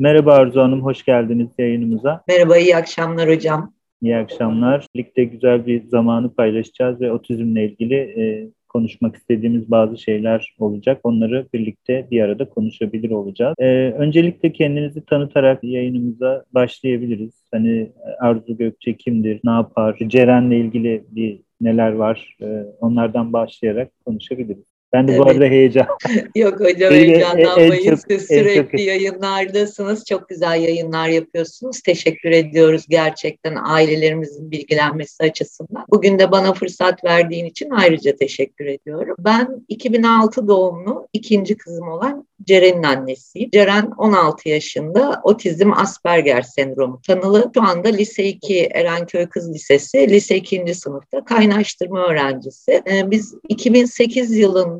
Merhaba Arzu Hanım, hoş geldiniz yayınımıza. Merhaba, iyi akşamlar hocam. İyi akşamlar. Birlikte güzel bir zamanı paylaşacağız ve otizmle ilgili e, konuşmak istediğimiz bazı şeyler olacak. Onları birlikte bir arada konuşabilir olacağız. E, öncelikle kendinizi tanıtarak yayınımıza başlayabiliriz. Hani Arzu Gökçe kimdir, ne yapar, Ceren'le ilgili bir neler var e, onlardan başlayarak konuşabiliriz. Ben de evet. bu arada heyecan. Yok hocam heyecanlanmayın. Siz sürekli çok... yayınlardasınız. Çok güzel yayınlar yapıyorsunuz. Teşekkür ediyoruz gerçekten ailelerimizin bilgilenmesi açısından. Bugün de bana fırsat verdiğin için ayrıca teşekkür ediyorum. Ben 2006 doğumlu ikinci kızım olan Ceren'in annesiyim. Ceren 16 yaşında otizm Asperger sendromu tanılı. Şu anda lise 2 Erenköy Kız Lisesi lise 2. sınıfta kaynaştırma öğrencisi. Ee, biz 2008 yılında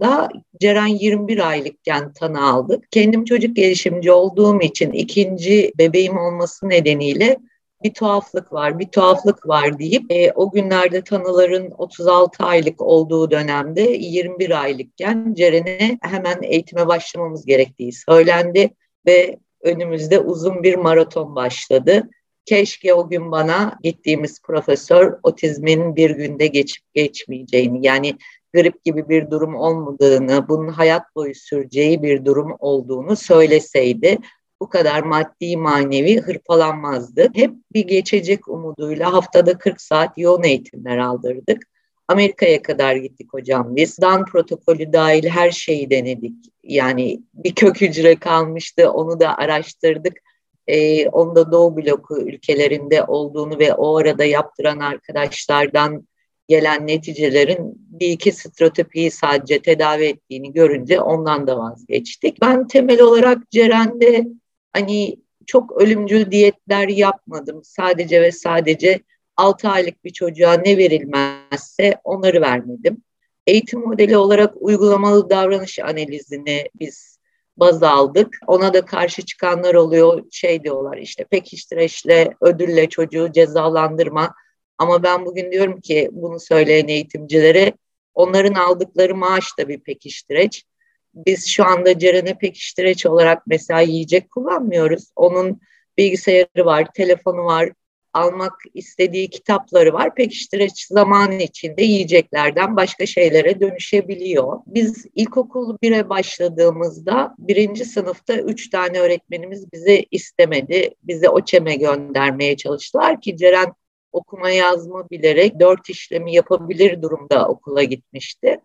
Ceren 21 aylıkken tanı aldık. Kendim çocuk gelişimci olduğum için ikinci bebeğim olması nedeniyle bir tuhaflık var, bir tuhaflık var deyip e, o günlerde tanıların 36 aylık olduğu dönemde 21 aylıkken Ceren'e hemen eğitime başlamamız gerektiği söylendi ve önümüzde uzun bir maraton başladı. Keşke o gün bana gittiğimiz profesör otizmin bir günde geçip geçmeyeceğini yani grip gibi bir durum olmadığını, bunun hayat boyu süreceği bir durum olduğunu söyleseydi bu kadar maddi manevi hırpalanmazdı. Hep bir geçecek umuduyla haftada 40 saat yoğun eğitimler aldırdık. Amerika'ya kadar gittik hocam biz. Dan protokolü dahil her şeyi denedik. Yani bir kök hücre kalmıştı onu da araştırdık. Ee, onu da Doğu bloku ülkelerinde olduğunu ve o arada yaptıran arkadaşlardan gelen neticelerin bir iki strotopiyi sadece tedavi ettiğini görünce ondan da vazgeçtik. Ben temel olarak Ceren'de hani çok ölümcül diyetler yapmadım. Sadece ve sadece 6 aylık bir çocuğa ne verilmezse onları vermedim. Eğitim modeli olarak uygulamalı davranış analizini biz baz aldık. Ona da karşı çıkanlar oluyor. Şey diyorlar işte pekiştireçle, ödülle çocuğu cezalandırma. Ama ben bugün diyorum ki bunu söyleyen eğitimcilere onların aldıkları maaş da bir pekiştireç biz şu anda Ceren'e pekiştireç olarak mesela yiyecek kullanmıyoruz. Onun bilgisayarı var, telefonu var, almak istediği kitapları var. Pekiştireç zamanın içinde yiyeceklerden başka şeylere dönüşebiliyor. Biz ilkokul 1'e başladığımızda birinci sınıfta üç tane öğretmenimiz bize istemedi. Bize OÇEM'e göndermeye çalıştılar ki Ceren okuma yazma bilerek dört işlemi yapabilir durumda okula gitmişti.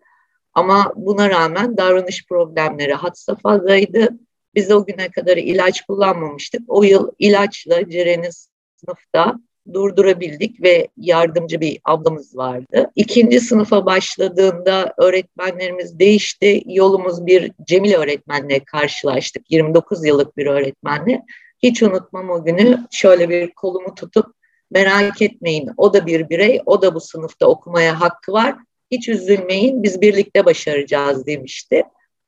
Ama buna rağmen davranış problemleri had safhadaydı. Biz o güne kadar ilaç kullanmamıştık. O yıl ilaçla Ceren'i sınıfta durdurabildik ve yardımcı bir ablamız vardı. İkinci sınıfa başladığında öğretmenlerimiz değişti. Yolumuz bir Cemil öğretmenle karşılaştık. 29 yıllık bir öğretmenle. Hiç unutmam o günü şöyle bir kolumu tutup merak etmeyin o da bir birey, o da bu sınıfta okumaya hakkı var hiç üzülmeyin biz birlikte başaracağız demişti.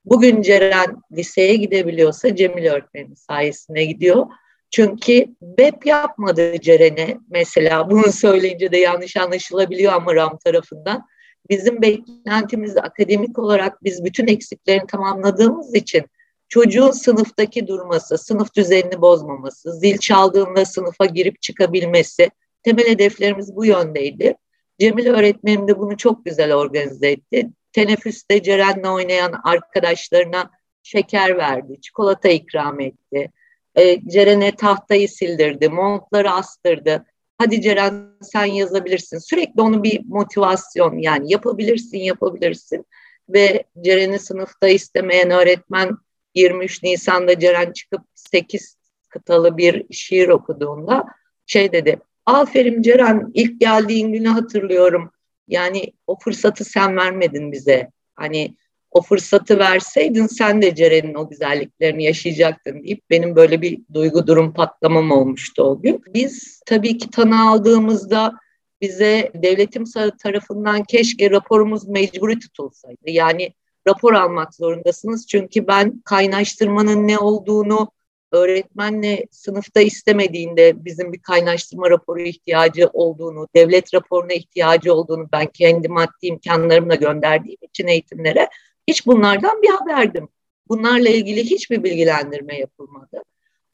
Bugün Ceren liseye gidebiliyorsa Cemil öğretmenin sayesinde gidiyor. Çünkü BEP yapmadı Ceren'e mesela bunu söyleyince de yanlış anlaşılabiliyor ama RAM tarafından. Bizim beklentimiz akademik olarak biz bütün eksiklerini tamamladığımız için çocuğun sınıftaki durması, sınıf düzenini bozmaması, zil çaldığında sınıfa girip çıkabilmesi temel hedeflerimiz bu yöndeydi. Cemil öğretmenim de bunu çok güzel organize etti. Teneffüste Ceren'le oynayan arkadaşlarına şeker verdi, çikolata ikram etti. E, Ceren'e tahtayı sildirdi, montları astırdı. Hadi Ceren sen yazabilirsin. Sürekli onu bir motivasyon yani yapabilirsin, yapabilirsin. Ve Ceren'i sınıfta istemeyen öğretmen 23 Nisan'da Ceren çıkıp 8 kıtalı bir şiir okuduğunda şey dedi Aferin Ceren ilk geldiğin günü hatırlıyorum. Yani o fırsatı sen vermedin bize. Hani o fırsatı verseydin sen de Ceren'in o güzelliklerini yaşayacaktın deyip benim böyle bir duygu durum patlamam olmuştu o gün. Biz tabii ki tanı aldığımızda bize devletim tarafından keşke raporumuz mecburi tutulsaydı. Yani rapor almak zorundasınız çünkü ben kaynaştırmanın ne olduğunu öğretmenle sınıfta istemediğinde bizim bir kaynaştırma raporu ihtiyacı olduğunu, devlet raporuna ihtiyacı olduğunu ben kendi maddi imkanlarımla gönderdiğim için eğitimlere hiç bunlardan bir haberdim. Bunlarla ilgili hiçbir bilgilendirme yapılmadı.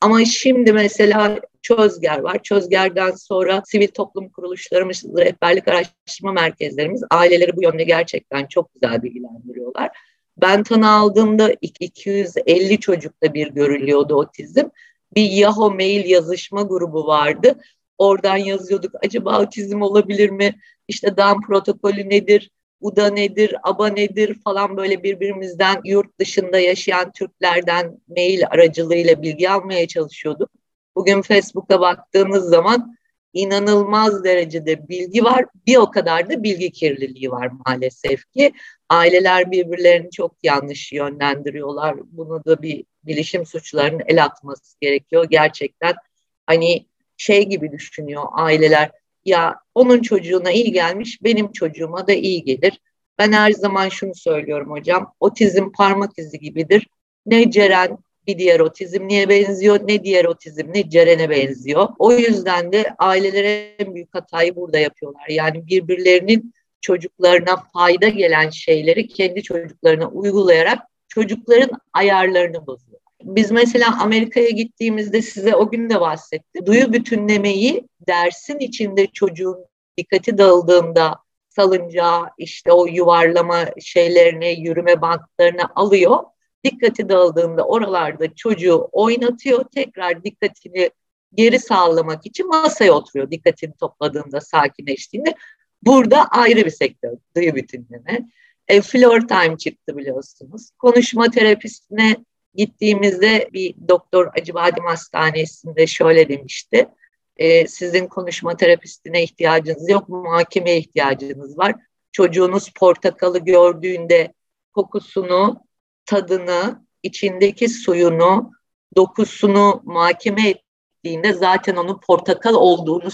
Ama şimdi mesela Çözger var. Çözger'den sonra sivil toplum kuruluşlarımız, rehberlik araştırma merkezlerimiz aileleri bu yönde gerçekten çok güzel bilgilendiriyorlar. Ben tanı aldığımda 250 çocukta bir görülüyordu otizm. Bir Yahoo mail yazışma grubu vardı. Oradan yazıyorduk acaba otizm olabilir mi? İşte Down protokolü nedir? UDA nedir, ABA nedir falan böyle birbirimizden yurt dışında yaşayan Türklerden mail aracılığıyla bilgi almaya çalışıyorduk. Bugün Facebook'a baktığımız zaman inanılmaz derecede bilgi var. Bir o kadar da bilgi kirliliği var maalesef ki. Aileler birbirlerini çok yanlış yönlendiriyorlar. Bunu da bir bilişim suçlarının el atması gerekiyor. Gerçekten hani şey gibi düşünüyor aileler. Ya onun çocuğuna iyi gelmiş, benim çocuğuma da iyi gelir. Ben her zaman şunu söylüyorum hocam. Otizm parmak izi gibidir. Ne Ceren bir diğer otizm niye benziyor, ne diğer otizm ne Ceren'e benziyor. O yüzden de ailelere en büyük hatayı burada yapıyorlar. Yani birbirlerinin çocuklarına fayda gelen şeyleri kendi çocuklarına uygulayarak çocukların ayarlarını bozuyor. Biz mesela Amerika'ya gittiğimizde size o gün de bahsettim. Duyu bütünlemeyi dersin içinde çocuğun dikkati dağıldığında salıncağı işte o yuvarlama şeylerini, yürüme bantlarını alıyor. Dikkati dağıldığında oralarda çocuğu oynatıyor. Tekrar dikkatini geri sağlamak için masaya oturuyor. Dikkatini topladığında, sakinleştiğinde. Burada ayrı bir sektör, duyu bütünleme. E, floor time çıktı biliyorsunuz. Konuşma terapistine gittiğimizde bir doktor Acıbadem Hastanesi'nde şöyle demişti. E, sizin konuşma terapistine ihtiyacınız yok, muhakemeye ihtiyacınız var. Çocuğunuz portakalı gördüğünde kokusunu, tadını, içindeki suyunu, dokusunu muhakeme ettiğinde zaten onun portakal olduğunu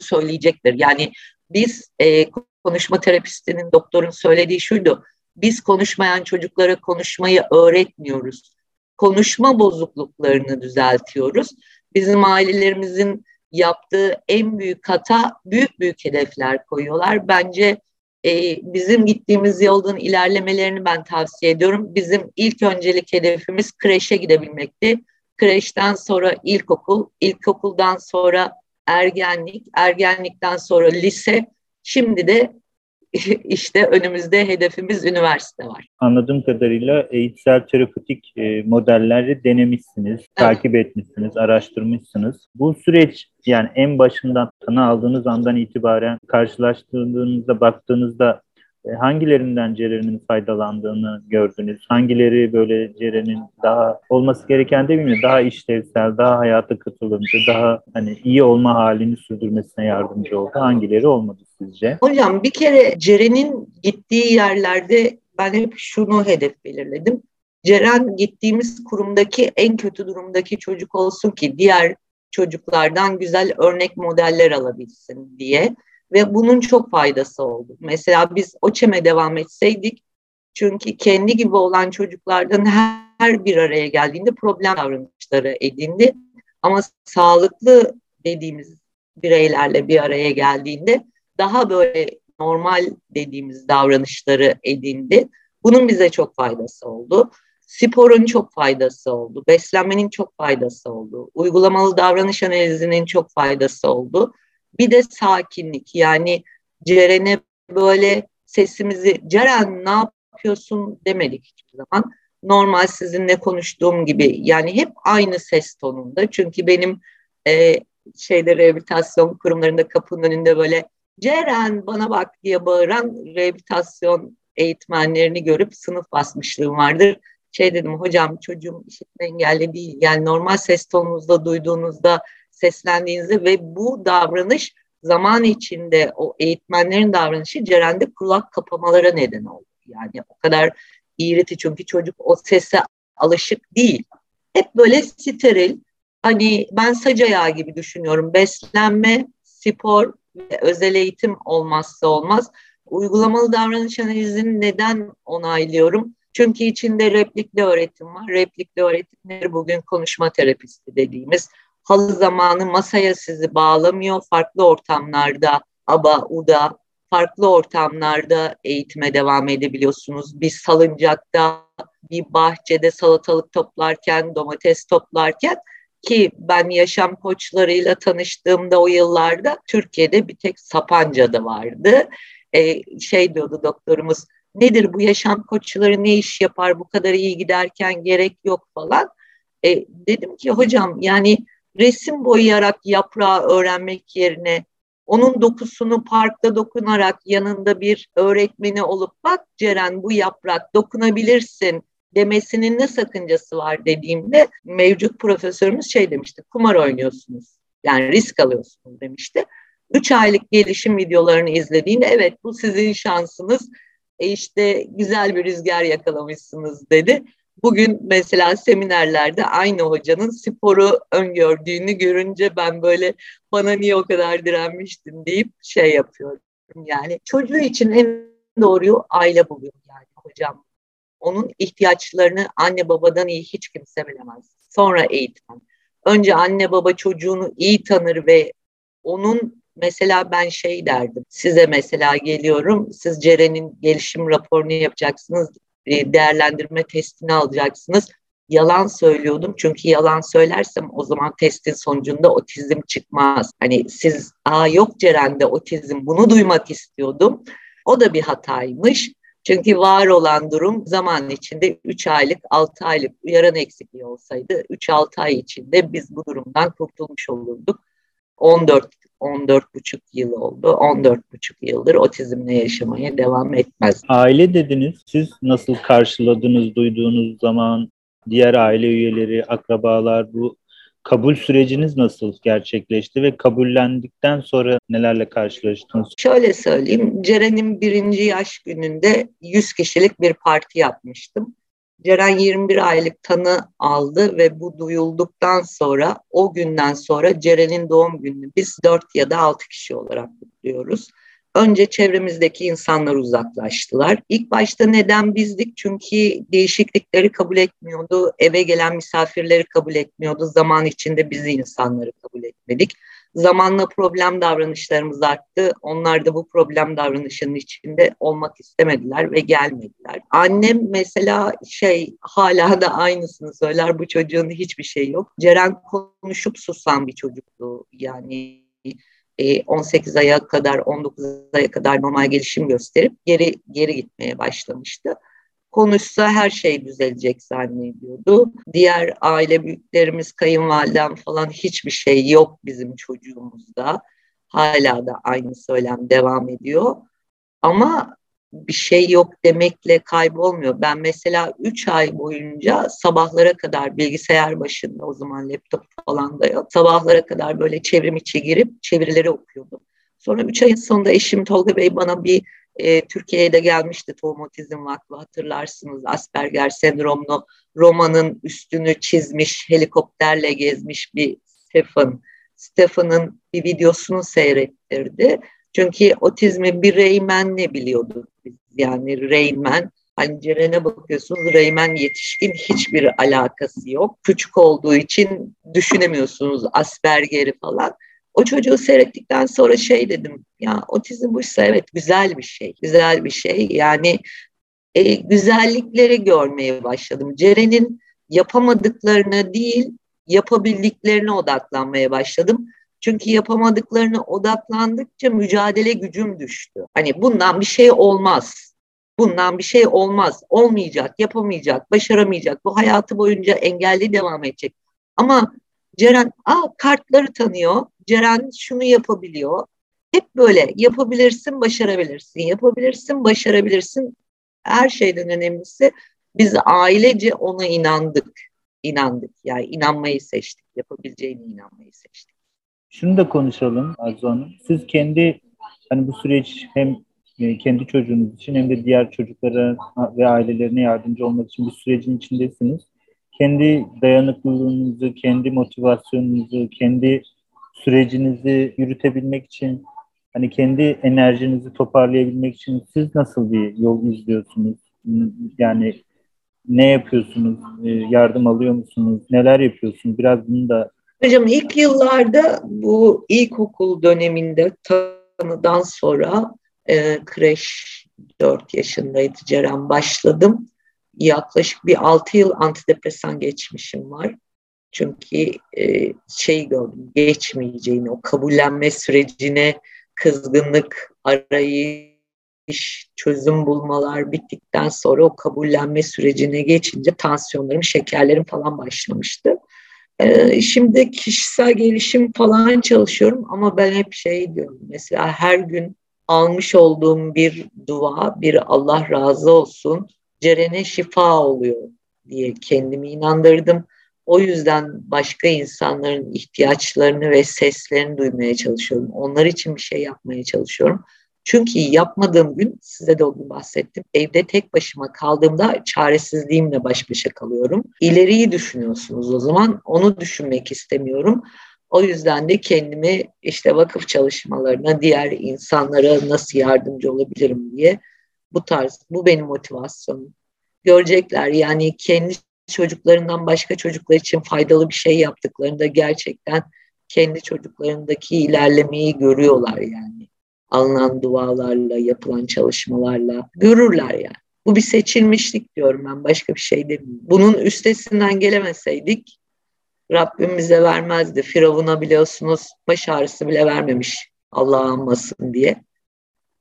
söyleyecektir. Yani biz e, konuşma terapistinin, doktorun söylediği şuydu. Biz konuşmayan çocuklara konuşmayı öğretmiyoruz konuşma bozukluklarını düzeltiyoruz. Bizim ailelerimizin yaptığı en büyük hata büyük büyük hedefler koyuyorlar. Bence e, bizim gittiğimiz yoldan ilerlemelerini ben tavsiye ediyorum. Bizim ilk öncelik hedefimiz kreşe gidebilmekti. Kreşten sonra ilkokul, ilkokuldan sonra ergenlik, ergenlikten sonra lise, şimdi de işte önümüzde hedefimiz üniversite var. Anladığım kadarıyla eğitsel terapötik e, modelleri denemişsiniz, evet. takip etmişsiniz, araştırmışsınız. Bu süreç yani en başından tanı aldığınız andan itibaren karşılaştırdığınızda, baktığınızda e, hangilerinden Ceren'in faydalandığını gördünüz? Hangileri böyle Ceren'in daha olması gereken de bilmiyorum. Daha işlevsel, daha hayata katılımcı, daha hani iyi olma halini sürdürmesine yardımcı oldu. Hangileri olmadı sizce? Hocam bir kere Ceren'in gittiği yerlerde ben hep şunu hedef belirledim. Ceren gittiğimiz kurumdaki en kötü durumdaki çocuk olsun ki diğer çocuklardan güzel örnek modeller alabilsin diye ve bunun çok faydası oldu. Mesela biz OÇEM'e devam etseydik çünkü kendi gibi olan çocuklardan her bir araya geldiğinde problem davranışları edindi. Ama sağlıklı dediğimiz bireylerle bir araya geldiğinde daha böyle normal dediğimiz davranışları edindi. Bunun bize çok faydası oldu. Sporun çok faydası oldu. Beslenmenin çok faydası oldu. Uygulamalı davranış analizinin çok faydası oldu. Bir de sakinlik yani Ceren'e böyle sesimizi Ceren ne yapıyorsun demedik hiçbir zaman. Normal sizinle konuştuğum gibi yani hep aynı ses tonunda. Çünkü benim e, şeyde rehabilitasyon kurumlarında kapının önünde böyle Ceren bana bak diye bağıran rehabilitasyon eğitmenlerini görüp sınıf basmışlığım vardır. Şey dedim hocam çocuğum işitme engelli değil. Yani normal ses tonunuzda duyduğunuzda seslendiğinizde ve bu davranış zaman içinde o eğitmenlerin davranışı Ceren'de kulak kapamalara neden oldu. Yani o kadar iğreti çünkü çocuk o sese alışık değil. Hep böyle steril. Hani ben sac ayağı gibi düşünüyorum. Beslenme, spor özel eğitim olmazsa olmaz. Uygulamalı davranış analizini neden onaylıyorum? Çünkü içinde replikli öğretim var. Replikli öğretimleri bugün konuşma terapisti dediğimiz halı zamanı masaya sizi bağlamıyor. Farklı ortamlarda ABA, UDA, farklı ortamlarda eğitime devam edebiliyorsunuz. Bir salıncakta, bir bahçede salatalık toplarken, domates toplarken ki ben yaşam koçlarıyla tanıştığımda o yıllarda Türkiye'de bir tek Sapanca'da vardı. Ee, şey diyordu doktorumuz nedir bu yaşam koçları ne iş yapar bu kadar iyi giderken gerek yok falan. E, dedim ki hocam yani resim boyayarak yaprağı öğrenmek yerine onun dokusunu parkta dokunarak yanında bir öğretmeni olup bak Ceren bu yaprak dokunabilirsin demesinin ne sakıncası var dediğimde mevcut profesörümüz şey demişti kumar oynuyorsunuz yani risk alıyorsunuz demişti. Üç aylık gelişim videolarını izlediğinde evet bu sizin şansınız e işte güzel bir rüzgar yakalamışsınız dedi. Bugün mesela seminerlerde aynı hocanın sporu öngördüğünü görünce ben böyle bana niye o kadar direnmiştin deyip şey yapıyorum. Yani çocuğu için en doğruyu aile buluyor yani hocam. Onun ihtiyaçlarını anne babadan iyi hiç kimse bilemez. Sonra eğitmen. Önce anne baba çocuğunu iyi tanır ve onun mesela ben şey derdim. Size mesela geliyorum. Siz Ceren'in gelişim raporunu yapacaksınız. E, değerlendirme testini alacaksınız. Yalan söylüyordum çünkü yalan söylersem o zaman testin sonucunda otizm çıkmaz. Hani siz aa yok Ceren'de otizm bunu duymak istiyordum. O da bir hataymış. Çünkü var olan durum zaman içinde 3 aylık, 6 aylık uyaran eksikliği olsaydı 3-6 ay içinde biz bu durumdan kurtulmuş olurduk. 14 14,5 yıl oldu. 14,5 yıldır otizmle yaşamaya devam etmez. Aile dediniz. Siz nasıl karşıladınız duyduğunuz zaman diğer aile üyeleri, akrabalar bu kabul süreciniz nasıl gerçekleşti ve kabullendikten sonra nelerle karşılaştınız? Şöyle söyleyeyim, Ceren'in birinci yaş gününde 100 kişilik bir parti yapmıştım. Ceren 21 aylık tanı aldı ve bu duyulduktan sonra o günden sonra Ceren'in doğum gününü biz 4 ya da 6 kişi olarak kutluyoruz. Önce çevremizdeki insanlar uzaklaştılar. İlk başta neden bizdik? Çünkü değişiklikleri kabul etmiyordu. Eve gelen misafirleri kabul etmiyordu. Zaman içinde bizi insanları kabul etmedik. Zamanla problem davranışlarımız arttı. Onlar da bu problem davranışının içinde olmak istemediler ve gelmediler. Annem mesela şey hala da aynısını söyler. Bu çocuğun hiçbir şey yok. Ceren konuşup susan bir çocuktu. Yani 18 e, aya kadar 19 aya kadar normal gelişim gösterip geri geri gitmeye başlamıştı konuşsa her şey düzelecek zannediyordu. Diğer aile büyüklerimiz, kayınvalidem falan hiçbir şey yok bizim çocuğumuzda. Hala da aynı söylem devam ediyor. Ama bir şey yok demekle kaybolmuyor. Ben mesela 3 ay boyunca sabahlara kadar bilgisayar başında o zaman laptop falan da yok. Sabahlara kadar böyle çevrim içi girip çevirileri okuyordum. Sonra 3 ayın sonunda eşim Tolga Bey bana bir e, Türkiye'ye de gelmişti Tohum Otizm Vakfı hatırlarsınız Asperger sendromlu romanın üstünü çizmiş helikopterle gezmiş bir Stephen. Stephen'ın bir videosunu seyrettirdi. Çünkü otizmi bir Rayman ne biliyorduk biz yani Rayman Hani Ceren'e bakıyorsunuz Reymen yetişkin hiçbir alakası yok. Küçük olduğu için düşünemiyorsunuz Asperger'i falan. O çocuğu seyrettikten sonra şey dedim ya otizm buysa evet güzel bir şey. Güzel bir şey. Yani e, güzellikleri görmeye başladım. Ceren'in yapamadıklarına değil yapabildiklerine odaklanmaya başladım. Çünkü yapamadıklarına odaklandıkça mücadele gücüm düştü. Hani bundan bir şey olmaz. Bundan bir şey olmaz. Olmayacak, yapamayacak, başaramayacak. Bu hayatı boyunca engelli devam edecek. Ama Ceren aa, kartları tanıyor. Ceren şunu yapabiliyor. Hep böyle yapabilirsin, başarabilirsin. Yapabilirsin, başarabilirsin. Her şeyden önemlisi biz ailece ona inandık. İnandık. Yani inanmayı seçtik. Yapabileceğine inanmayı seçtik. Şunu da konuşalım Arzu Hanım. Siz kendi hani bu süreç hem e, kendi çocuğunuz için hem de diğer çocuklara ve ailelerine yardımcı olmak için bir sürecin içindesiniz kendi dayanıklılığınızı, kendi motivasyonunuzu, kendi sürecinizi yürütebilmek için hani kendi enerjinizi toparlayabilmek için siz nasıl bir yol izliyorsunuz? Yani ne yapıyorsunuz? Ee, yardım alıyor musunuz? Neler yapıyorsunuz? Biraz bunu da Hocam ilk yıllarda bu ilkokul döneminde tanıdan sonra e, kreş 4 yaşındaydı Ceren başladım yaklaşık bir 6 yıl antidepresan geçmişim var. Çünkü e, şey gördüm, geçmeyeceğini, o kabullenme sürecine kızgınlık, arayış, çözüm bulmalar bittikten sonra o kabullenme sürecine geçince tansiyonlarım, şekerlerim falan başlamıştı. Ee, şimdi kişisel gelişim falan çalışıyorum ama ben hep şey diyorum mesela her gün almış olduğum bir dua, bir Allah razı olsun, Ceren'e şifa oluyor diye kendimi inandırdım. O yüzden başka insanların ihtiyaçlarını ve seslerini duymaya çalışıyorum. Onlar için bir şey yapmaya çalışıyorum. Çünkü yapmadığım gün, size de o gün bahsettim, evde tek başıma kaldığımda çaresizliğimle baş başa kalıyorum. İleriyi düşünüyorsunuz o zaman, onu düşünmek istemiyorum. O yüzden de kendimi işte vakıf çalışmalarına, diğer insanlara nasıl yardımcı olabilirim diye bu tarz, bu benim motivasyonum. Görecekler yani kendi çocuklarından başka çocuklar için faydalı bir şey yaptıklarında gerçekten kendi çocuklarındaki ilerlemeyi görüyorlar yani. Alınan dualarla, yapılan çalışmalarla görürler yani. Bu bir seçilmişlik diyorum ben başka bir şey demiyorum. Bunun üstesinden gelemeseydik Rabbim bize vermezdi. Firavun'a biliyorsunuz baş ağrısı bile vermemiş Allah anmasın diye.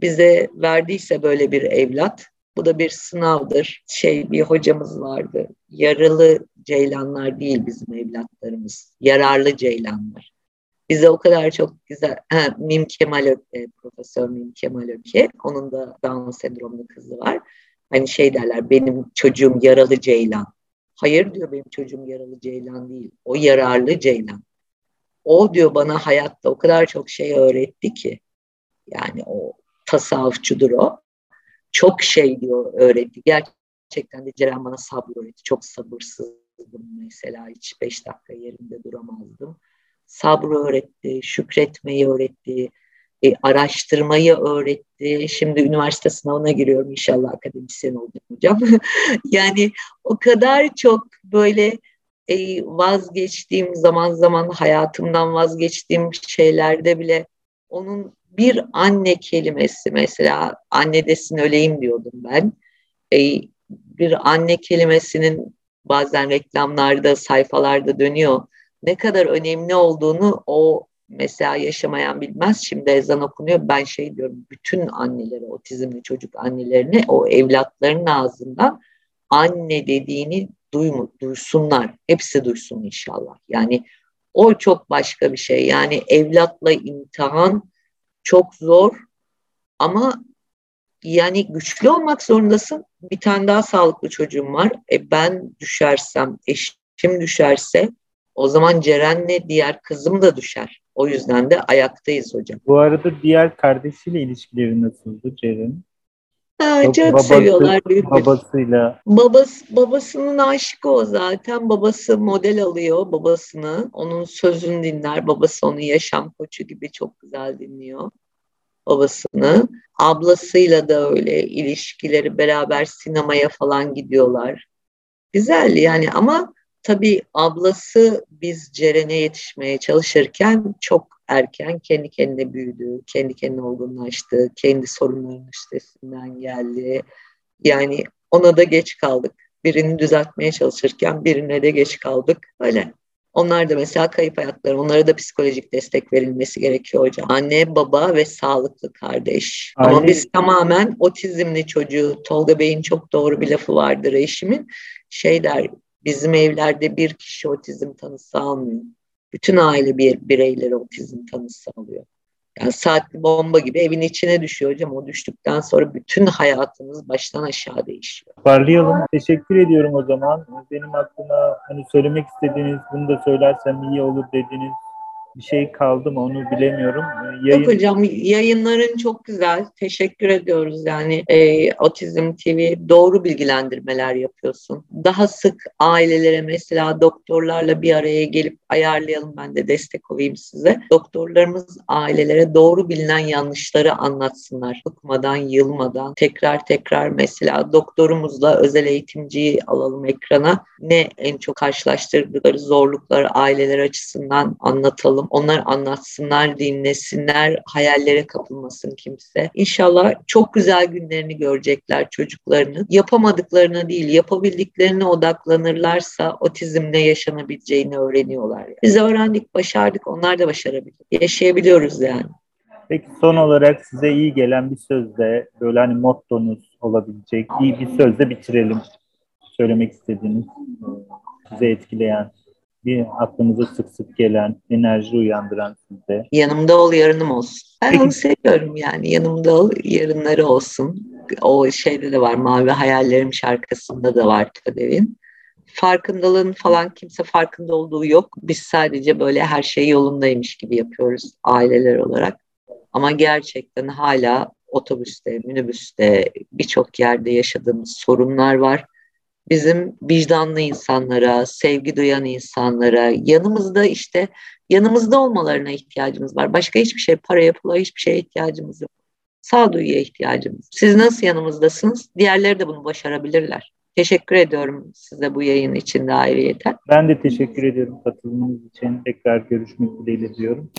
Bize verdiyse böyle bir evlat bu da bir sınavdır. Şey bir hocamız vardı. Yaralı ceylanlar değil bizim evlatlarımız. Yararlı ceylanlar. Bize o kadar çok güzel, ha, Mim Kemal Öke, Profesör Mim Kemal Öke, onun da Down sendromlu kızı var. Hani şey derler, benim çocuğum yaralı ceylan. Hayır diyor benim çocuğum yaralı ceylan değil. O yararlı ceylan. O diyor bana hayatta o kadar çok şey öğretti ki. Yani o tasavvufçudur o çok şey diyor öğretti. Gerçekten de Ceren bana sabır öğretti. Çok sabırsızdım mesela. Hiç beş dakika yerinde duramazdım. Sabrı öğretti, şükretmeyi öğretti, e, araştırmayı öğretti. Şimdi üniversite sınavına giriyorum inşallah akademisyen olacağım hocam. yani o kadar çok böyle e, vazgeçtiğim zaman zaman hayatımdan vazgeçtiğim şeylerde bile onun bir anne kelimesi mesela anne desin öleyim diyordum ben. E, bir anne kelimesinin bazen reklamlarda, sayfalarda dönüyor. Ne kadar önemli olduğunu o mesela yaşamayan bilmez. Şimdi ezan okunuyor. Ben şey diyorum bütün annelere, otizmli çocuk annelerine o evlatların ağzından anne dediğini duymu, duysunlar. Hepsi duysun inşallah. Yani o çok başka bir şey. Yani evlatla imtihan çok zor ama yani güçlü olmak zorundasın. Bir tane daha sağlıklı çocuğum var. E ben düşersem, eşim düşerse o zaman Ceren'le diğer kızım da düşer. O yüzden de ayaktayız hocam. Bu arada diğer kardeşiyle ilişkileri nasıldı Ceren? Ha, çok, çok babası, seviyorlar büyük babasıyla. Babası, babasının aşıkı o zaten. Babası model alıyor babasını. Onun sözünü dinler. Babası onun yaşam koçu gibi çok güzel dinliyor babasını. Ablasıyla da öyle ilişkileri beraber sinemaya falan gidiyorlar. Güzel yani ama tabii ablası biz Ceren'e yetişmeye çalışırken çok erken kendi kendine büyüdü, kendi kendine olgunlaştı, kendi sorunlarının üstesinden geldi. Yani ona da geç kaldık. Birini düzeltmeye çalışırken birine de geç kaldık. Öyle. Onlar da mesela kayıp hayatları, onlara da psikolojik destek verilmesi gerekiyor hocam. Anne, baba ve sağlıklı kardeş. Aile... Ama biz tamamen otizmli çocuğu, Tolga Bey'in çok doğru bir lafı vardır eşimin. Şey der, bizim evlerde bir kişi otizm tanısı almıyor. Bütün aile bir bireyleri otizm tanısı alıyor. Yani saatli bomba gibi evin içine düşüyor hocam. O düştükten sonra bütün hayatınız baştan aşağı değişiyor. Parlayalım. Teşekkür ediyorum o zaman. Benim aklıma hani söylemek istediğiniz, bunu da söylersem iyi olur dediğiniz bir şey kaldı mı onu bilemiyorum. Ee, yayın... Yok hocam yayınların çok güzel. Teşekkür ediyoruz yani e, Otizm TV doğru bilgilendirmeler yapıyorsun. Daha sık ailelere mesela doktorlarla bir araya gelip ayarlayalım ben de destek olayım size. Doktorlarımız ailelere doğru bilinen yanlışları anlatsınlar. Bıkmadan, yılmadan tekrar tekrar mesela doktorumuzla özel eğitimciyi alalım ekrana. Ne en çok karşılaştırdıkları zorlukları aileler açısından anlatalım olalım. Onlar anlatsınlar, dinlesinler, hayallere kapılmasın kimse. İnşallah çok güzel günlerini görecekler çocuklarının. Yapamadıklarına değil, yapabildiklerine odaklanırlarsa otizmle yaşanabileceğini öğreniyorlar. Biz öğrendik, başardık, onlar da başarabilir. Yaşayabiliyoruz yani. Peki son olarak size iyi gelen bir sözle böyle hani mottonuz olabilecek iyi bir sözle bitirelim. Söylemek istediğiniz, size etkileyen, bir aklınıza sık sık gelen, enerji uyandıran sizde. Yanımda ol, yarınım olsun. Ben onu seviyorum yani. Yanımda ol, yarınları olsun. O şeyde de var, Mavi Hayallerim şarkısında da var Tadev'in farkındalığın falan kimse farkında olduğu yok. Biz sadece böyle her şey yolundaymış gibi yapıyoruz aileler olarak. Ama gerçekten hala otobüste, minibüste birçok yerde yaşadığımız sorunlar var. Bizim vicdanlı insanlara, sevgi duyan insanlara, yanımızda işte yanımızda olmalarına ihtiyacımız var. Başka hiçbir şey, para pula hiçbir şeye ihtiyacımız yok. Sağduyuya ihtiyacımız. Siz nasıl yanımızdasınız? Diğerleri de bunu başarabilirler. Teşekkür ediyorum size bu yayın için de ayrıyeten. Ben de teşekkür ediyorum katılımınız için. Tekrar görüşmek dileğiyle diyorum.